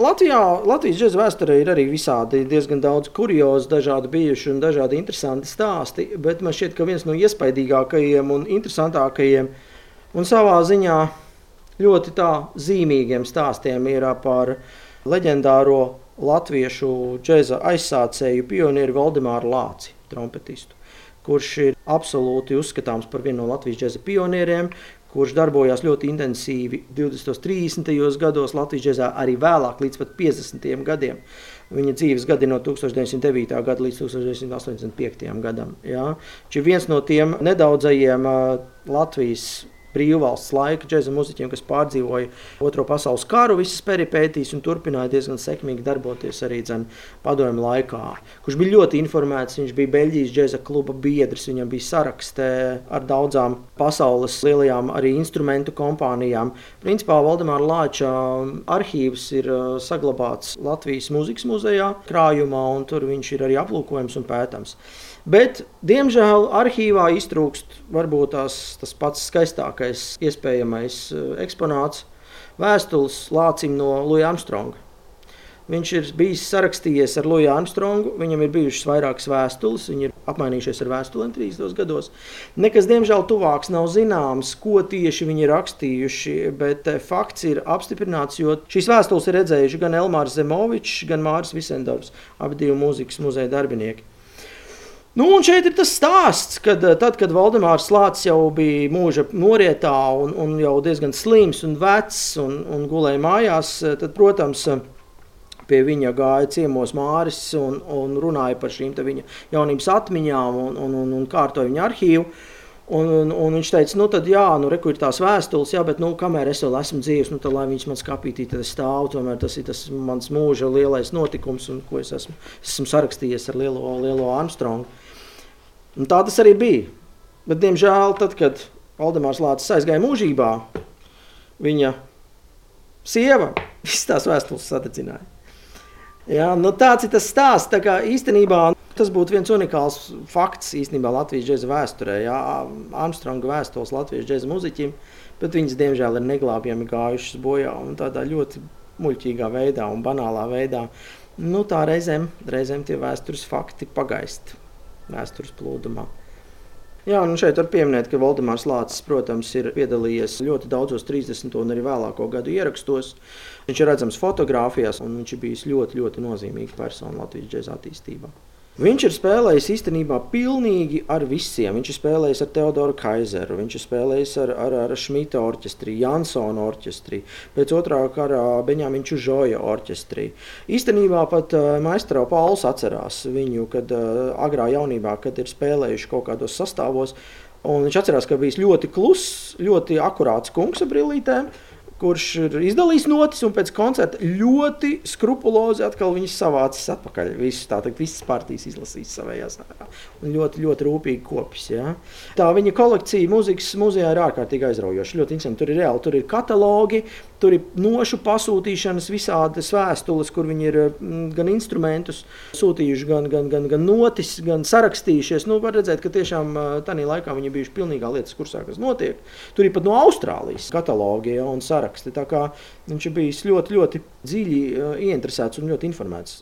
Latvijā, Latvijas džēza vēsturē ir arī visādi diezgan daudz kuriozu, dažādi bijuši un dažādi interesanti stāsti. Bet man šķiet, ka viens no iespaidīgākajiem un interesantākajiem un savā ziņā ļoti tā zīmīgiem stāstiem ir par leģendāro latviešu džēza aizsācēju pionieri Valdemāru Lāci, trompetistu kurš ir absolūti uzskatāms par vienu no Latvijas džēza pionieriem, kurš darbojās ļoti intensīvi 20. un 30. gados Latvijas džēzā, arī vēlāk, līdz pat 50. gadiem. Viņa dzīves gadi no 1909. gada līdz 1985. gadam. Ja. Viņš ir viens no tiem nedaudzajiem Latvijas brīvvalsts laika džēza muzeķiem, kas pārdzīvoja Otro pasaules karu, visas peripētīs un turpināja diezgan sekmīgi darboties arī padomju laikā. Kurš bija ļoti informēts, viņš bija Beļģijas džēza kluba biedrs, viņam bija sarakstē ar daudzām pasaules lielajām arī instrumentu kompānijām. Principā Valdemāra Lāča arhīvs ir uh, saglabāts Latvijas mūzikas muzejā krājumā, un tur viņš ir arī aplūkojams un pētams. Bet, diemžēl, arhīvā iztrūkst varbūt tās, tas pats skaistākais iespējamais eh, eksponāts - vēstules lācim no Luja Armstronga. Viņš ir bijis sarakstījies ar Luju Armstrongu, viņam ir bijušas vairākas vēstules, viņi ir apmainījušies ar vēstulēm 30 gados. Nekas, diemžēl, tuvāks nav zināms, ko tieši viņi ir rakstījuši, bet eh, fakts ir apstiprināts, jo šīs vēstules ir redzējuši gan Elmārs Zemovičs, gan Māris Visendors, abi divi mūzikas muzeja darbinieki. Nu, un šeit ir tas stāsts, kad eh, tad, kad Valdemārs Lācis jau bija mūža norietā un, un jau diezgan slims un vecs un, un gulēja mājās, eh, tad, protams, eh, pie viņa gāja ciemos Māris un, un runāja par šīm viņa jaunības atmiņām un, un, un, un kārtoja viņa arhīvu. Un, un, un viņš teica, nu, tad, jā, nu, reku ir tās vēstules, jā, bet, nu, kamēr es vēl esmu dzīves, nu, tad, lai viņš man skapītī, tad es stāvu, tomēr tas ir tas mans mūža lielais notikums, un ko es esmu, esmu sarakstījies ar lielo, lielo Armstrongu. Un tā tas arī bija. Bet, diemžēl, tad, kad Valdemārs Lācis aizgāja mūžībā, viņa sieva visas tās vēstules sadedzināja. Jā, nu tāds ir tas stāsts. Tā kā īstenībā tas būtu viens unikāls fakts īstenībā Latvijas džēza vēsturē. Jā, Armstronga vēstules Latvijas džēza muziķim, bet viņas diemžēl ir neglābjami gājušas bojā un tādā ļoti muļķīgā veidā un banālā veidā. Nu, tā reizēm, reizēm tie vēstures fakti pagaist vēstures plūdumā. Jā, un šeit var pieminēt, ka Valdemārs Lācis, protams, ir piedalījies ļoti daudzos 30. un arī vēlāko gadu ierakstos. Viņš ir redzams fotografijās, un viņš ir bijis ļoti, ļoti nozīmīga persona Latvijas džēza attīstībā. Viņš ir spēlējis īstenībā pilnīgi ar visiem. Viņš ir spēlējis ar Teodoru Kaiseru, viņš ir spēlējis ar, ar, ar Šmita orķestrī, Jansona orķestrī, pēc otrā kara Beņāmiņu Žoja orķestrī. Īstenībā pat uh, maistro Pauls atcerās viņu, kad uh, agrā jaunībā, kad ir spēlējuši kaut kādos sastāvos, un viņš atcerās, ka bijis ļoti kluss, ļoti akurāts kungs ar brillītēm kurš ir izdalījis notis un pēc koncerta ļoti skrupulozi atkal viņas savācis atpakaļ. Visus, teikt, visas partijas izlasīs savējās un ļoti, ļoti rūpīgi kopjas. Ja. Tā viņa kolekcija mūzikas muzejā ir ārkārtīgi aizraujoša. Ļoti interesanti. Tur ir reāli, tur ir katalogi, tur ir nošu pasūtīšanas, visādas vēstules, kur viņi ir mm, gan instrumentus sūtījuši, gan, gan, gan, gan notis, gan sarakstījušies. Nu, var redzēt, ka tiešām tajā laikā viņi bijuši pilnīgā lietas kursā, kas notiek. Tur ir pat no Austrālijas katalogi ja, un saraksti saraksti. Viņš ir bijis ļoti, ļoti dziļi uh, ieinteresēts un ļoti informēts